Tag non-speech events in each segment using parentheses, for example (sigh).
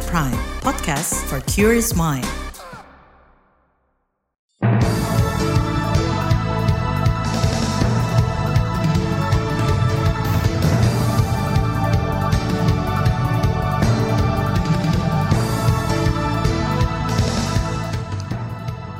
KBR Prime, podcast for curious mind.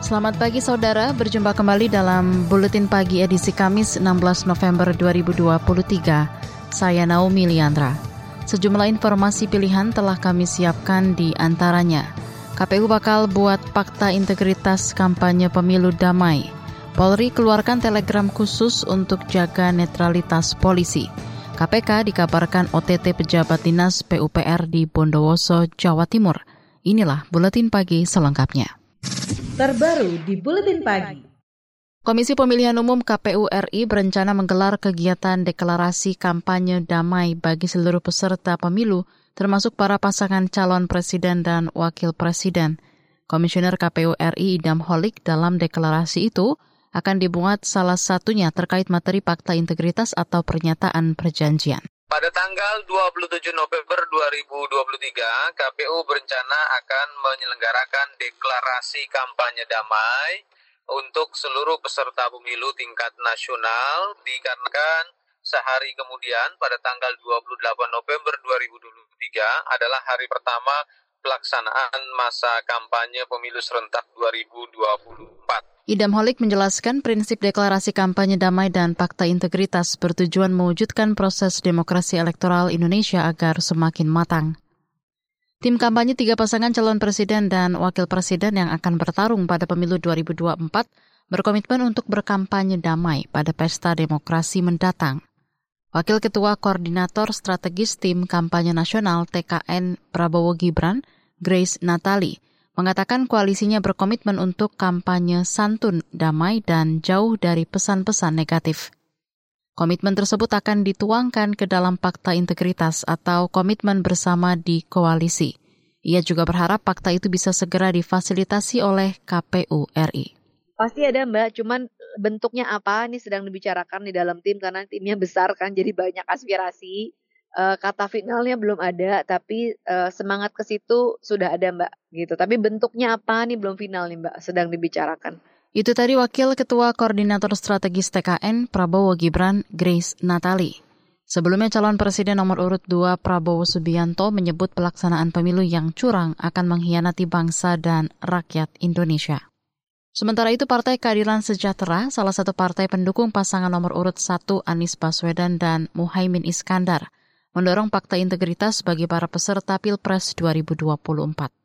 Selamat pagi saudara, berjumpa kembali dalam Buletin Pagi edisi Kamis 16 November 2023. Saya Naomi Liandra. Sejumlah informasi pilihan telah kami siapkan di antaranya. KPU bakal buat fakta integritas kampanye pemilu damai. Polri keluarkan telegram khusus untuk jaga netralitas polisi. KPK dikabarkan OTT pejabat dinas PUPR di Bondowoso, Jawa Timur. Inilah Buletin Pagi selengkapnya terbaru di Buletin Pagi. Komisi Pemilihan Umum KPU RI berencana menggelar kegiatan deklarasi kampanye damai bagi seluruh peserta pemilu, termasuk para pasangan calon presiden dan wakil presiden. Komisioner KPU RI Idam Holik dalam deklarasi itu akan dibuat salah satunya terkait materi fakta integritas atau pernyataan perjanjian. Pada tanggal 27 November 2023, KPU berencana akan menyelenggarakan deklarasi kampanye damai untuk seluruh peserta pemilu tingkat nasional dikarenakan sehari kemudian pada tanggal 28 November 2023 adalah hari pertama pelaksanaan masa kampanye pemilu serentak 2024. Idam Holik menjelaskan prinsip deklarasi kampanye damai dan fakta integritas bertujuan mewujudkan proses demokrasi elektoral Indonesia agar semakin matang. Tim kampanye tiga pasangan calon presiden dan wakil presiden yang akan bertarung pada pemilu 2024 berkomitmen untuk berkampanye damai pada pesta demokrasi mendatang. Wakil Ketua Koordinator Strategis Tim Kampanye Nasional TKN Prabowo Gibran, Grace Natali, mengatakan koalisinya berkomitmen untuk kampanye santun, damai, dan jauh dari pesan-pesan negatif. Komitmen tersebut akan dituangkan ke dalam fakta integritas atau komitmen bersama di koalisi. Ia juga berharap fakta itu bisa segera difasilitasi oleh KPU RI. Pasti ada Mbak, cuman bentuknya apa ini sedang dibicarakan di dalam tim karena timnya besar kan jadi banyak aspirasi uh, kata finalnya belum ada, tapi uh, semangat ke situ sudah ada Mbak, gitu. Tapi bentuknya apa nih belum final nih Mbak, sedang dibicarakan. Itu tadi Wakil Ketua Koordinator Strategis TKN Prabowo Gibran, Grace Natali. Sebelumnya calon presiden nomor urut 2 Prabowo Subianto menyebut pelaksanaan pemilu yang curang akan mengkhianati bangsa dan rakyat Indonesia. Sementara itu Partai Keadilan Sejahtera, salah satu partai pendukung pasangan nomor urut 1 Anies Baswedan dan Muhaimin Iskandar, mendorong fakta integritas bagi para peserta Pilpres 2024.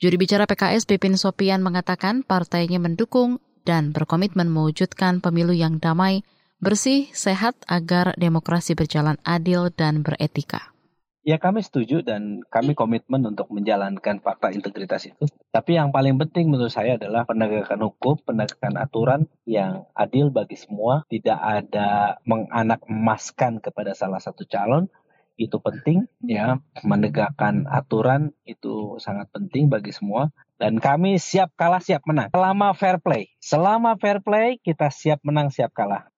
Juri bicara PKS Pipin Sopian mengatakan partainya mendukung dan berkomitmen mewujudkan pemilu yang damai, bersih, sehat agar demokrasi berjalan adil dan beretika. Ya kami setuju dan kami komitmen untuk menjalankan fakta integritas itu. Tapi yang paling penting menurut saya adalah penegakan hukum, penegakan aturan yang adil bagi semua. Tidak ada menganak emaskan kepada salah satu calon. Itu penting ya. Menegakkan aturan itu sangat penting bagi semua. Dan kami siap kalah, siap menang. Selama fair play. Selama fair play kita siap menang, siap kalah.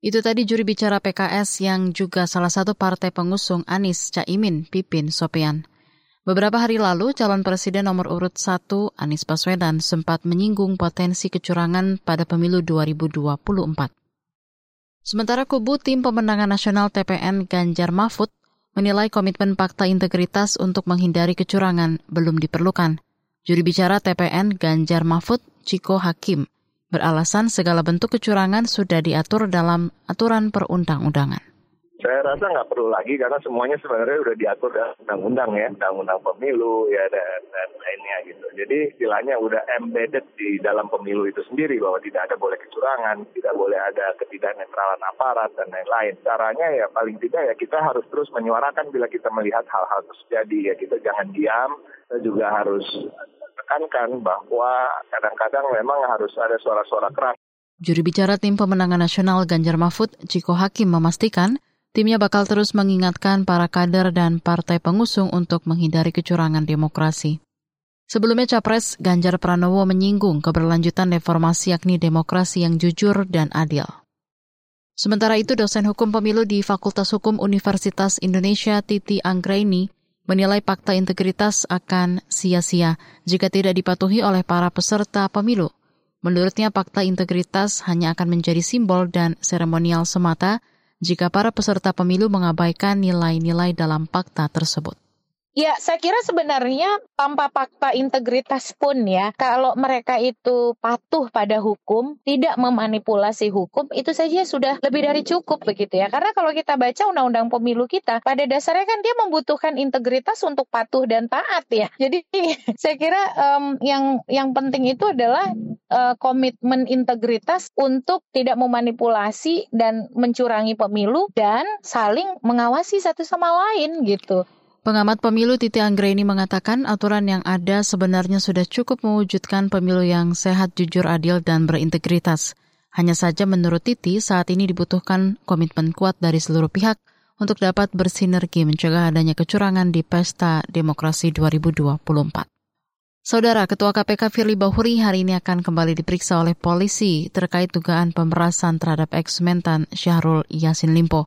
Itu tadi juri bicara PKS yang juga salah satu partai pengusung Anies Caimin Pipin Sopian. Beberapa hari lalu, calon presiden nomor urut 1 Anies Baswedan sempat menyinggung potensi kecurangan pada pemilu 2024. Sementara kubu tim pemenangan nasional TPN Ganjar Mahfud menilai komitmen fakta integritas untuk menghindari kecurangan belum diperlukan. Juri bicara TPN Ganjar Mahfud, Ciko Hakim, beralasan segala bentuk kecurangan sudah diatur dalam aturan perundang-undangan. Saya rasa nggak perlu lagi karena semuanya sebenarnya sudah diatur dalam undang-undang ya, undang-undang pemilu ya dan, dan lainnya gitu. Jadi istilahnya udah embedded di dalam pemilu itu sendiri bahwa tidak ada boleh kecurangan, tidak boleh ada ketidaknetralan aparat dan lain-lain. Caranya ya paling tidak ya kita harus terus menyuarakan bila kita melihat hal-hal terjadi ya kita jangan diam, kita juga harus menekankan bahwa kadang-kadang memang harus ada suara-suara keras. Juri bicara tim pemenangan nasional Ganjar Mahfud, Ciko Hakim memastikan timnya bakal terus mengingatkan para kader dan partai pengusung untuk menghindari kecurangan demokrasi. Sebelumnya Capres Ganjar Pranowo menyinggung keberlanjutan reformasi yakni demokrasi yang jujur dan adil. Sementara itu, dosen hukum pemilu di Fakultas Hukum Universitas Indonesia Titi Anggraini menilai fakta integritas akan sia-sia jika tidak dipatuhi oleh para peserta pemilu. Menurutnya fakta integritas hanya akan menjadi simbol dan seremonial semata jika para peserta pemilu mengabaikan nilai-nilai dalam fakta tersebut. Ya, saya kira sebenarnya tanpa fakta integritas pun ya, kalau mereka itu patuh pada hukum, tidak memanipulasi hukum, itu saja sudah lebih dari cukup begitu ya. Karena kalau kita baca undang-undang pemilu kita, pada dasarnya kan dia membutuhkan integritas untuk patuh dan taat ya. Jadi (laughs) saya kira um, yang yang penting itu adalah uh, komitmen integritas untuk tidak memanipulasi dan mencurangi pemilu dan saling mengawasi satu sama lain gitu. Pengamat pemilu Titi Anggreni mengatakan aturan yang ada sebenarnya sudah cukup mewujudkan pemilu yang sehat, jujur, adil, dan berintegritas. Hanya saja menurut Titi saat ini dibutuhkan komitmen kuat dari seluruh pihak untuk dapat bersinergi mencegah adanya kecurangan di Pesta Demokrasi 2024. Saudara Ketua KPK Firly Bahuri hari ini akan kembali diperiksa oleh polisi terkait dugaan pemerasan terhadap ex-mentan Syahrul Yasin Limpo.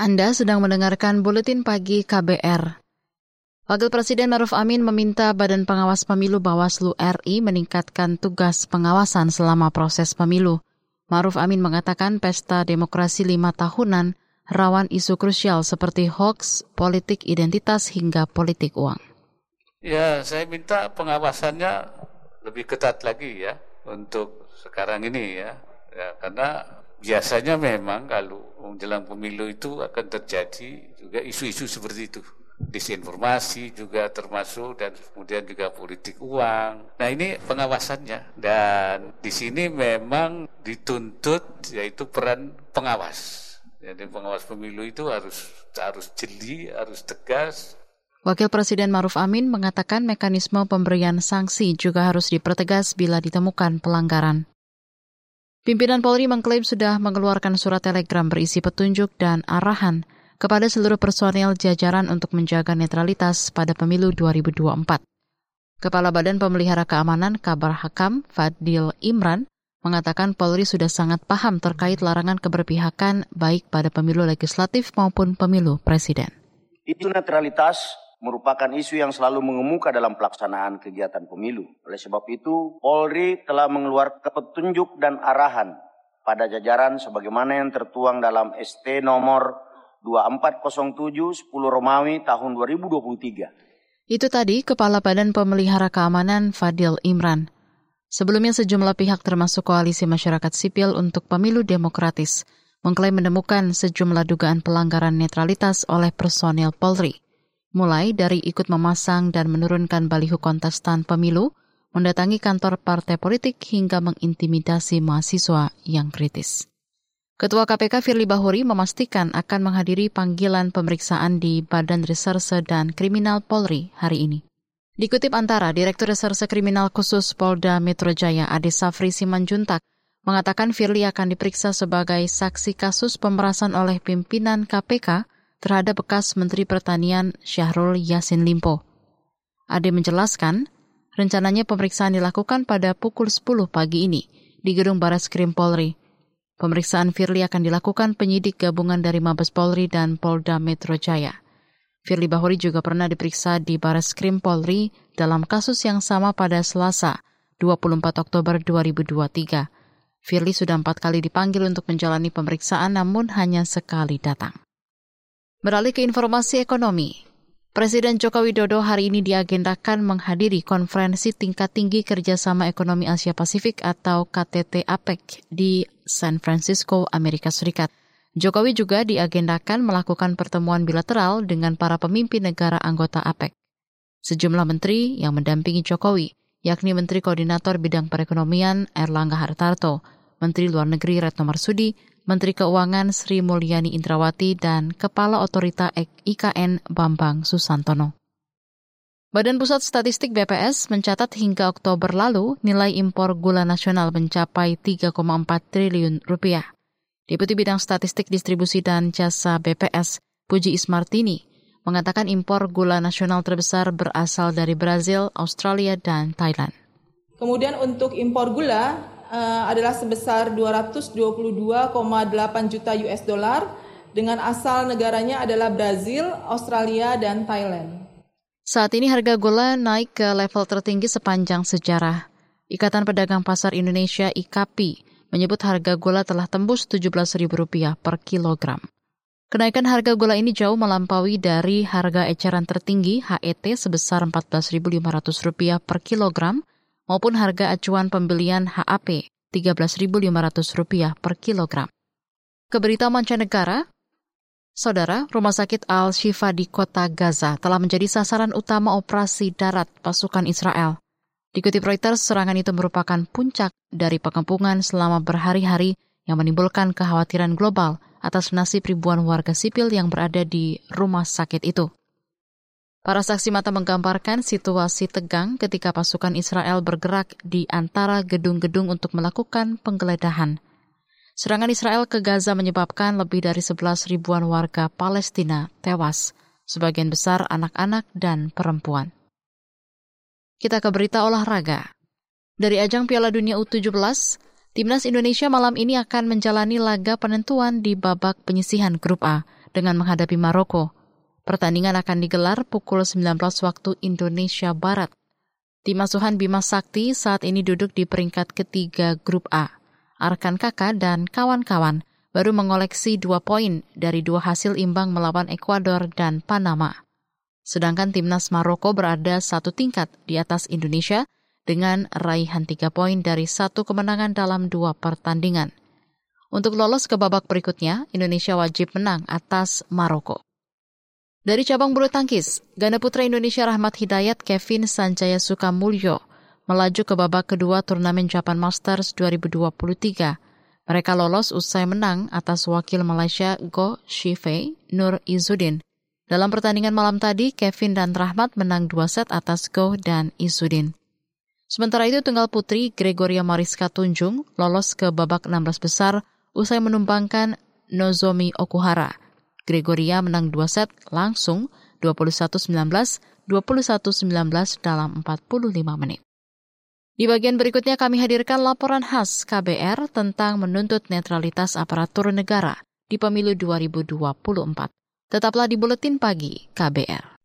Anda sedang mendengarkan Buletin Pagi KBR. Wakil Presiden Maruf Amin meminta Badan Pengawas Pemilu Bawaslu RI meningkatkan tugas pengawasan selama proses pemilu. Maruf Amin mengatakan pesta demokrasi lima tahunan rawan isu krusial seperti hoax, politik identitas hingga politik uang. Ya, saya minta pengawasannya lebih ketat lagi ya untuk sekarang ini ya. Ya, karena biasanya memang kalau menjelang pemilu itu akan terjadi juga isu-isu seperti itu disinformasi juga termasuk dan kemudian juga politik uang. Nah ini pengawasannya dan di sini memang dituntut yaitu peran pengawas. Jadi pengawas pemilu itu harus harus jeli, harus tegas. Wakil Presiden Maruf Amin mengatakan mekanisme pemberian sanksi juga harus dipertegas bila ditemukan pelanggaran. Pimpinan Polri mengklaim sudah mengeluarkan surat telegram berisi petunjuk dan arahan kepada seluruh personel jajaran untuk menjaga netralitas pada pemilu 2024. Kepala Badan Pemelihara Keamanan Kabar Hakam Fadil Imran mengatakan Polri sudah sangat paham terkait larangan keberpihakan baik pada pemilu legislatif maupun pemilu presiden. Itu netralitas merupakan isu yang selalu mengemuka dalam pelaksanaan kegiatan pemilu. Oleh sebab itu, Polri telah mengeluarkan petunjuk dan arahan pada jajaran sebagaimana yang tertuang dalam ST nomor 2407 10 Romawi tahun 2023. Itu tadi Kepala Badan Pemelihara Keamanan Fadil Imran. Sebelumnya sejumlah pihak termasuk Koalisi Masyarakat Sipil untuk Pemilu Demokratis mengklaim menemukan sejumlah dugaan pelanggaran netralitas oleh personil Polri mulai dari ikut memasang dan menurunkan baliho kontestan pemilu, mendatangi kantor partai politik hingga mengintimidasi mahasiswa yang kritis. Ketua KPK Firly Bahuri memastikan akan menghadiri panggilan pemeriksaan di Badan Reserse dan Kriminal Polri hari ini. Dikutip antara, Direktur Reserse Kriminal Khusus Polda Metro Jaya Ade Safri Simanjuntak mengatakan Firly akan diperiksa sebagai saksi kasus pemerasan oleh pimpinan KPK terhadap bekas Menteri Pertanian Syahrul Yasin Limpo. Ade menjelaskan, rencananya pemeriksaan dilakukan pada pukul 10 pagi ini di Gedung Baras Krim Polri. Pemeriksaan Firly akan dilakukan penyidik gabungan dari Mabes Polri dan Polda Metro Jaya. Firly Bahuri juga pernah diperiksa di Baras Krim Polri dalam kasus yang sama pada Selasa, 24 Oktober 2023. Firly sudah empat kali dipanggil untuk menjalani pemeriksaan namun hanya sekali datang. Beralih ke informasi ekonomi. Presiden Joko Widodo hari ini diagendakan menghadiri konferensi tingkat tinggi kerjasama ekonomi Asia Pasifik atau KTT APEC di San Francisco, Amerika Serikat. Jokowi juga diagendakan melakukan pertemuan bilateral dengan para pemimpin negara anggota APEC. Sejumlah menteri yang mendampingi Jokowi, yakni Menteri Koordinator Bidang Perekonomian Erlangga Hartarto, Menteri Luar Negeri Retno Marsudi, Menteri Keuangan Sri Mulyani Indrawati, dan Kepala Otorita IKN Bambang Susantono. Badan Pusat Statistik BPS mencatat hingga Oktober lalu nilai impor gula nasional mencapai 3,4 triliun rupiah. Deputi Bidang Statistik Distribusi dan Jasa BPS, Puji Ismartini, mengatakan impor gula nasional terbesar berasal dari Brazil, Australia, dan Thailand. Kemudian untuk impor gula uh, adalah sebesar 222,8 juta US dollar dengan asal negaranya adalah Brazil, Australia, dan Thailand. Saat ini harga gula naik ke level tertinggi sepanjang sejarah. Ikatan Pedagang Pasar Indonesia IKAPI menyebut harga gula telah tembus Rp17.000 per kilogram. Kenaikan harga gula ini jauh melampaui dari harga eceran tertinggi HET sebesar Rp14.500 per kilogram maupun harga acuan pembelian HAP Rp13.500 per kilogram. Keberita mancanegara, Saudara, Rumah Sakit Al-Shifa di kota Gaza telah menjadi sasaran utama operasi darat pasukan Israel. Dikutip Reuters, serangan itu merupakan puncak dari pengepungan selama berhari-hari yang menimbulkan kekhawatiran global atas nasib ribuan warga sipil yang berada di rumah sakit itu. Para saksi mata menggambarkan situasi tegang ketika pasukan Israel bergerak di antara gedung-gedung untuk melakukan penggeledahan. Serangan Israel ke Gaza menyebabkan lebih dari 11 ribuan warga Palestina tewas, sebagian besar anak-anak dan perempuan. Kita ke berita olahraga. Dari ajang Piala Dunia U17, Timnas Indonesia malam ini akan menjalani laga penentuan di babak penyisihan grup A dengan menghadapi Maroko. Pertandingan akan digelar pukul 19 waktu Indonesia Barat. Tim asuhan Bima Sakti saat ini duduk di peringkat ketiga grup A. Arkan Kakak dan kawan-kawan baru mengoleksi dua poin dari dua hasil imbang melawan Ekuador dan Panama. Sedangkan timnas Maroko berada satu tingkat di atas Indonesia dengan raihan tiga poin dari satu kemenangan dalam dua pertandingan. Untuk lolos ke babak berikutnya, Indonesia wajib menang atas Maroko. Dari cabang bulu tangkis, ganda putra Indonesia Rahmat Hidayat Kevin Sanjaya Sukamulyo melaju ke babak kedua turnamen Japan Masters 2023. Mereka lolos usai menang atas wakil Malaysia Go Shifei Nur Izudin. Dalam pertandingan malam tadi, Kevin dan Rahmat menang dua set atas Go dan Izudin. Sementara itu, tunggal putri Gregoria Mariska Tunjung lolos ke babak 16 besar usai menumbangkan Nozomi Okuhara. Gregoria menang dua set langsung 21-19, 21-19 dalam 45 menit. Di bagian berikutnya kami hadirkan laporan khas KBR tentang menuntut netralitas aparatur negara di pemilu 2024. Tetaplah di Buletin Pagi KBR.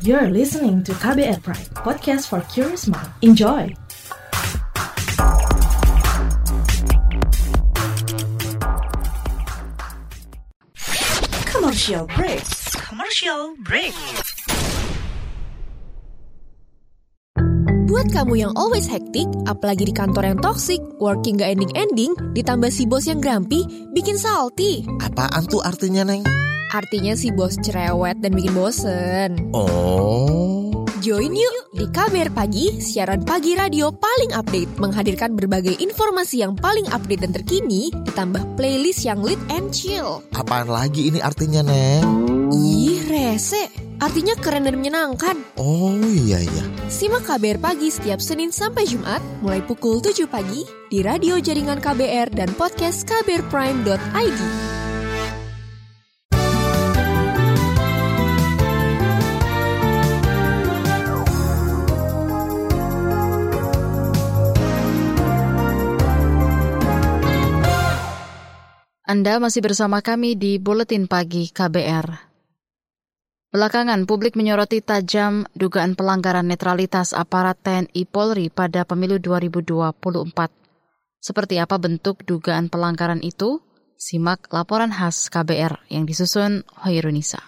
You're listening to KBR Pride, podcast for curious mind. Enjoy! Commercial break. Commercial break. Buat kamu yang always hektik, apalagi di kantor yang toxic, working gak ending-ending, ditambah si bos yang grumpy, bikin salty. Apaan tuh artinya, Neng? Artinya si bos cerewet dan bikin bosen. Oh. Join yuk di KBR Pagi, siaran pagi radio paling update, menghadirkan berbagai informasi yang paling update dan terkini, ditambah playlist yang lit and chill. Apaan lagi ini artinya, Neng? Ih, rese. Artinya keren dan menyenangkan. Oh iya iya. Simak KBR Pagi setiap Senin sampai Jumat mulai pukul 7 pagi di radio jaringan KBR dan podcast kbrprime.id. Anda masih bersama kami di Buletin Pagi KBR. Belakangan, publik menyoroti tajam dugaan pelanggaran netralitas aparat TNI Polri pada pemilu 2024. Seperti apa bentuk dugaan pelanggaran itu? Simak laporan khas KBR yang disusun Hoirunisa.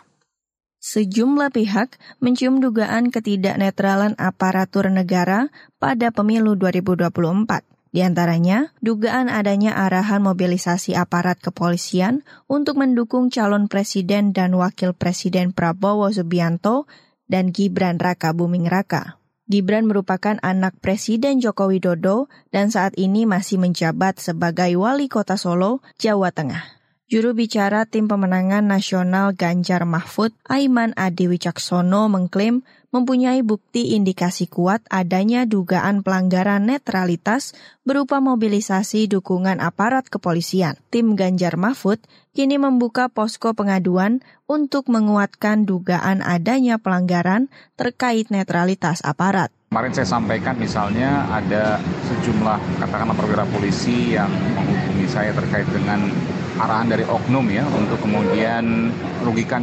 Sejumlah pihak mencium dugaan ketidaknetralan aparatur negara pada pemilu 2024. Di antaranya, dugaan adanya arahan mobilisasi aparat kepolisian untuk mendukung calon presiden dan wakil presiden Prabowo Subianto dan Gibran Raka Buming Raka. Gibran merupakan anak Presiden Joko Widodo dan saat ini masih menjabat sebagai Wali Kota Solo, Jawa Tengah. Juru bicara tim pemenangan nasional Ganjar Mahfud, Aiman Adi Wicaksono mengklaim mempunyai bukti indikasi kuat adanya dugaan pelanggaran netralitas berupa mobilisasi dukungan aparat kepolisian. Tim Ganjar Mahfud kini membuka posko pengaduan untuk menguatkan dugaan adanya pelanggaran terkait netralitas aparat. Kemarin saya sampaikan misalnya ada sejumlah katakanlah perwira polisi yang menghubungi saya terkait dengan arahan dari oknum ya untuk kemudian merugikan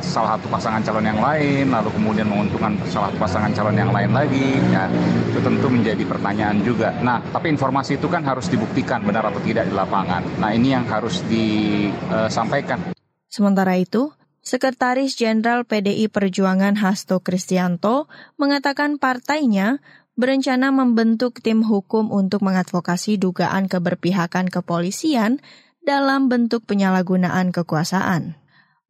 salah satu pasangan calon yang lain, lalu kemudian menguntungkan salah satu pasangan calon yang lain lagi, ya itu tentu menjadi pertanyaan juga. Nah, tapi informasi itu kan harus dibuktikan benar atau tidak di lapangan. Nah, ini yang harus disampaikan. Sementara itu, Sekretaris Jenderal PDI Perjuangan Hasto Kristianto mengatakan partainya berencana membentuk tim hukum untuk mengadvokasi dugaan keberpihakan kepolisian dalam bentuk penyalahgunaan kekuasaan.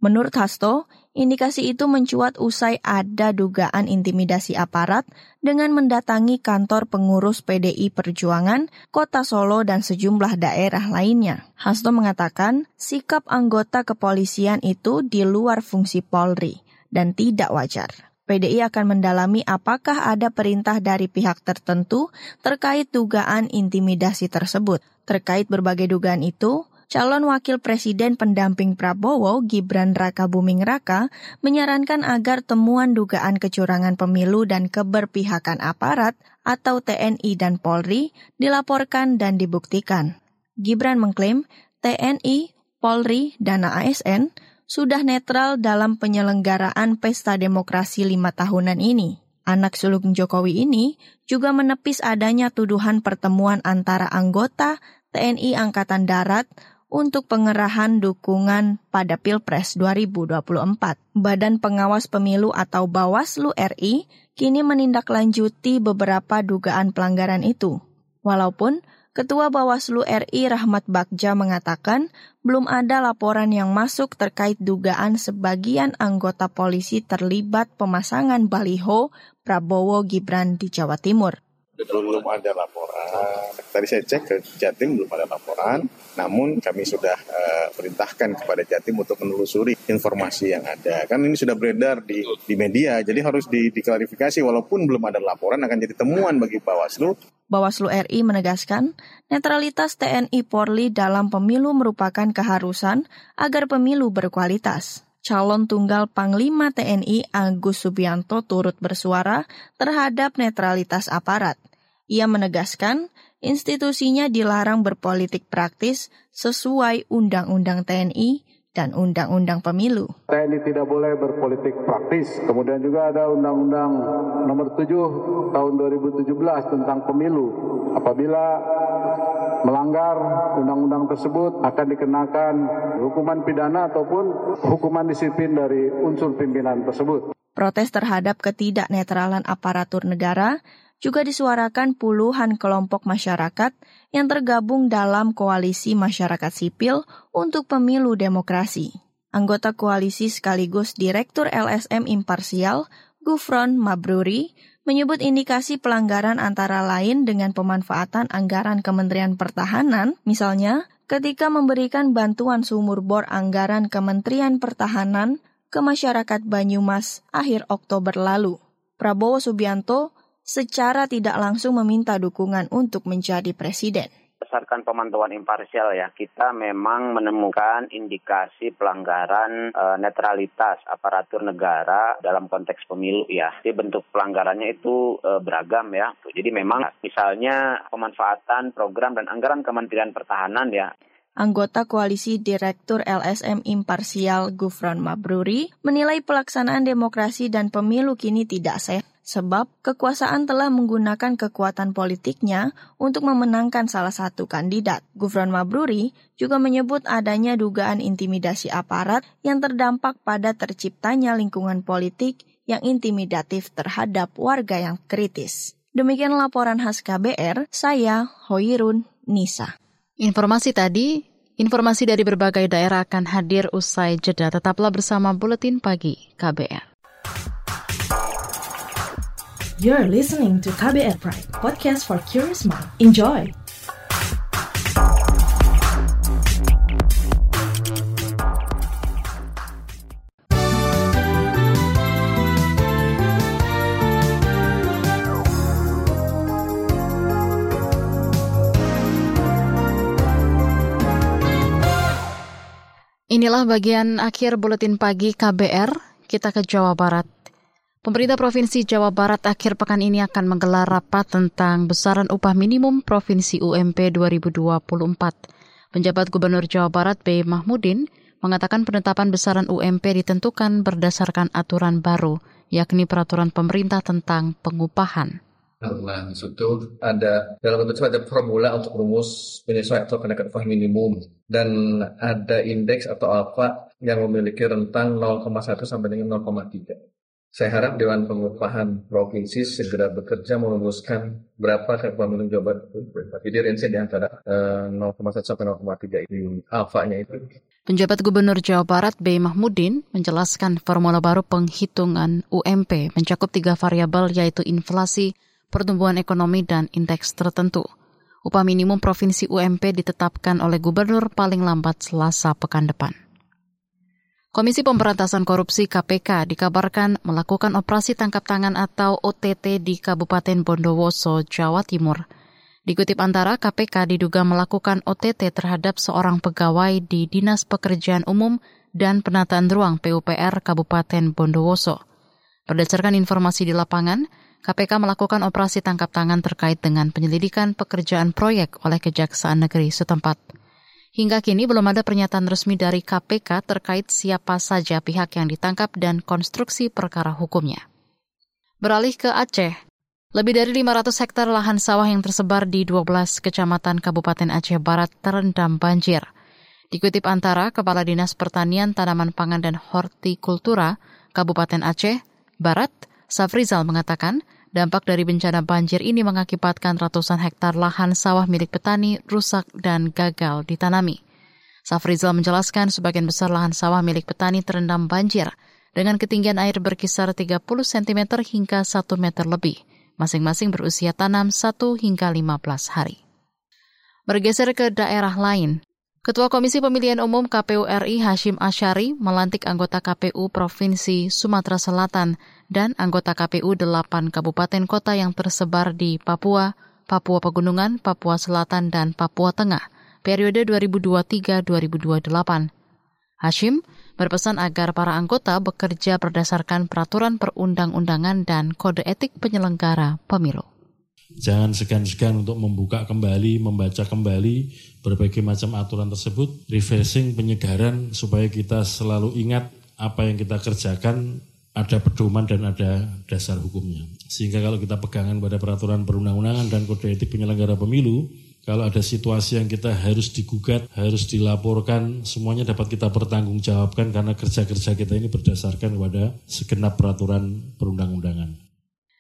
Menurut Hasto, indikasi itu mencuat usai ada dugaan intimidasi aparat dengan mendatangi kantor pengurus PDI Perjuangan, Kota Solo, dan sejumlah daerah lainnya. Hasto mengatakan sikap anggota kepolisian itu di luar fungsi Polri dan tidak wajar. PDI akan mendalami apakah ada perintah dari pihak tertentu terkait dugaan intimidasi tersebut. Terkait berbagai dugaan itu, calon wakil presiden pendamping Prabowo Gibran Raka Buming Raka menyarankan agar temuan dugaan kecurangan pemilu dan keberpihakan aparat atau TNI dan Polri dilaporkan dan dibuktikan. Gibran mengklaim TNI, Polri, dan ASN sudah netral dalam penyelenggaraan pesta demokrasi lima tahunan ini. Anak sulung Jokowi ini juga menepis adanya tuduhan pertemuan antara anggota TNI Angkatan Darat, untuk pengerahan dukungan pada Pilpres 2024. Badan Pengawas Pemilu atau Bawaslu RI kini menindaklanjuti beberapa dugaan pelanggaran itu. Walaupun Ketua Bawaslu RI Rahmat Bagja mengatakan belum ada laporan yang masuk terkait dugaan sebagian anggota polisi terlibat pemasangan baliho Prabowo Gibran di Jawa Timur belum ada laporan. Tadi saya cek ke Jatim belum ada laporan, namun kami sudah uh, perintahkan kepada Jatim untuk menelusuri informasi yang ada. Kan ini sudah beredar di, di media, jadi harus di, diklarifikasi walaupun belum ada laporan akan jadi temuan bagi Bawaslu. Bawaslu RI menegaskan, netralitas TNI Polri dalam pemilu merupakan keharusan agar pemilu berkualitas calon tunggal Panglima TNI Agus Subianto turut bersuara terhadap netralitas aparat. Ia menegaskan institusinya dilarang berpolitik praktis sesuai Undang-Undang TNI dan Undang-Undang Pemilu. TNI tidak boleh berpolitik praktis. Kemudian juga ada Undang-Undang Nomor 7 Tahun 2017 tentang Pemilu. Apabila melanggar undang-undang tersebut akan dikenakan hukuman pidana ataupun hukuman disiplin dari unsur pimpinan tersebut. Protes terhadap ketidaknetralan aparatur negara juga disuarakan puluhan kelompok masyarakat yang tergabung dalam koalisi masyarakat sipil untuk pemilu demokrasi. Anggota koalisi sekaligus Direktur LSM Imparsial, Gufron Mabruri, menyebut indikasi pelanggaran antara lain dengan pemanfaatan anggaran Kementerian Pertahanan, misalnya ketika memberikan bantuan sumur bor anggaran Kementerian Pertahanan ke masyarakat Banyumas akhir Oktober lalu. Prabowo Subianto secara tidak langsung meminta dukungan untuk menjadi presiden berdasarkan pemantauan imparsial ya, kita memang menemukan indikasi pelanggaran e, netralitas aparatur negara dalam konteks pemilu ya. Jadi bentuk pelanggarannya itu e, beragam ya. Jadi memang misalnya pemanfaatan program dan anggaran Kementerian Pertahanan ya Anggota Koalisi Direktur LSM Imparsial Gufron Mabruri menilai pelaksanaan demokrasi dan pemilu kini tidak sehat sebab kekuasaan telah menggunakan kekuatan politiknya untuk memenangkan salah satu kandidat. Gufron Mabruri juga menyebut adanya dugaan intimidasi aparat yang terdampak pada terciptanya lingkungan politik yang intimidatif terhadap warga yang kritis. Demikian laporan khas KBR, saya Hoirun Nisa. Informasi tadi, informasi dari berbagai daerah akan hadir usai jeda. Tetaplah bersama Buletin Pagi KBR. You're listening to KBR Pride, podcast for curious mind. Enjoy! Inilah bagian akhir buletin pagi KBR. Kita ke Jawa Barat. Pemerintah Provinsi Jawa Barat akhir pekan ini akan menggelar rapat tentang besaran upah minimum Provinsi UMP 2024. Penjabat Gubernur Jawa Barat B. Mahmudin mengatakan penetapan besaran UMP ditentukan berdasarkan aturan baru, yakni peraturan pemerintah tentang pengupahan. Nah, itu ada dalam bentuk ada formula untuk rumus penyesuaian atau kenaikan upah minimum dan ada indeks atau alfa yang memiliki rentang 0,1 sampai dengan 0,3. Saya harap Dewan Pengupahan Provinsi segera bekerja merumuskan berapa minimum Jawa Barat itu. Jadi range di antara uh, 0,1 sampai 0,3 ini alfanya itu. Penjabat Gubernur Jawa Barat B. Mahmudin menjelaskan formula baru penghitungan UMP mencakup tiga variabel yaitu inflasi, pertumbuhan ekonomi, dan indeks tertentu. Upah minimum Provinsi UMP ditetapkan oleh Gubernur paling lambat selasa pekan depan. Komisi Pemberantasan Korupsi KPK dikabarkan melakukan operasi tangkap tangan atau OTT di Kabupaten Bondowoso, Jawa Timur. Dikutip antara, KPK diduga melakukan OTT terhadap seorang pegawai di Dinas Pekerjaan Umum dan Penataan Ruang PUPR Kabupaten Bondowoso. Berdasarkan informasi di lapangan, KPK melakukan operasi tangkap tangan terkait dengan penyelidikan pekerjaan proyek oleh Kejaksaan Negeri setempat. Hingga kini belum ada pernyataan resmi dari KPK terkait siapa saja pihak yang ditangkap dan konstruksi perkara hukumnya. Beralih ke Aceh, lebih dari 500 hektar lahan sawah yang tersebar di 12 kecamatan Kabupaten Aceh Barat terendam banjir. Dikutip antara Kepala Dinas Pertanian, Tanaman Pangan, dan Hortikultura Kabupaten Aceh Barat, Safrizal mengatakan, dampak dari bencana banjir ini mengakibatkan ratusan hektar lahan sawah milik petani rusak dan gagal ditanami. Safrizal menjelaskan sebagian besar lahan sawah milik petani terendam banjir dengan ketinggian air berkisar 30 cm hingga 1 meter lebih, masing-masing berusia tanam 1 hingga 15 hari. Bergeser ke daerah lain, Ketua Komisi Pemilihan Umum KPU RI Hashim Asyari melantik anggota KPU Provinsi Sumatera Selatan dan anggota KPU 8 kabupaten kota yang tersebar di Papua, Papua Pegunungan, Papua Selatan, dan Papua Tengah periode 2023-2028. Hashim berpesan agar para anggota bekerja berdasarkan peraturan perundang-undangan dan kode etik penyelenggara pemilu. Jangan segan-segan untuk membuka kembali, membaca kembali berbagai macam aturan tersebut, refreshing, penyegaran supaya kita selalu ingat apa yang kita kerjakan ada pedoman dan ada dasar hukumnya. Sehingga kalau kita pegangan pada peraturan perundang-undangan dan kode etik penyelenggara pemilu, kalau ada situasi yang kita harus digugat, harus dilaporkan, semuanya dapat kita pertanggungjawabkan karena kerja-kerja kita ini berdasarkan kepada segenap peraturan perundang-undangan.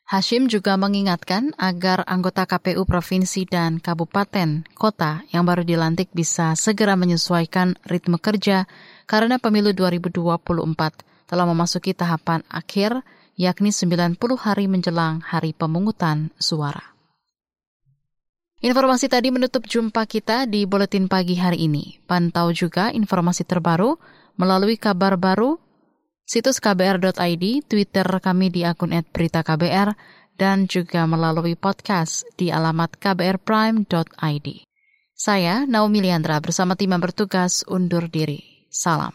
Hashim juga mengingatkan agar anggota KPU provinsi dan kabupaten kota yang baru dilantik bisa segera menyesuaikan ritme kerja karena pemilu 2024 telah memasuki tahapan akhir yakni 90 hari menjelang hari pemungutan suara. Informasi tadi menutup jumpa kita di Buletin Pagi hari ini. Pantau juga informasi terbaru melalui kabar baru situs kbr.id, Twitter kami di akun @beritaKBR, dan juga melalui podcast di alamat kbrprime.id. Saya Naomi Liandra bersama tim yang bertugas undur diri. Salam.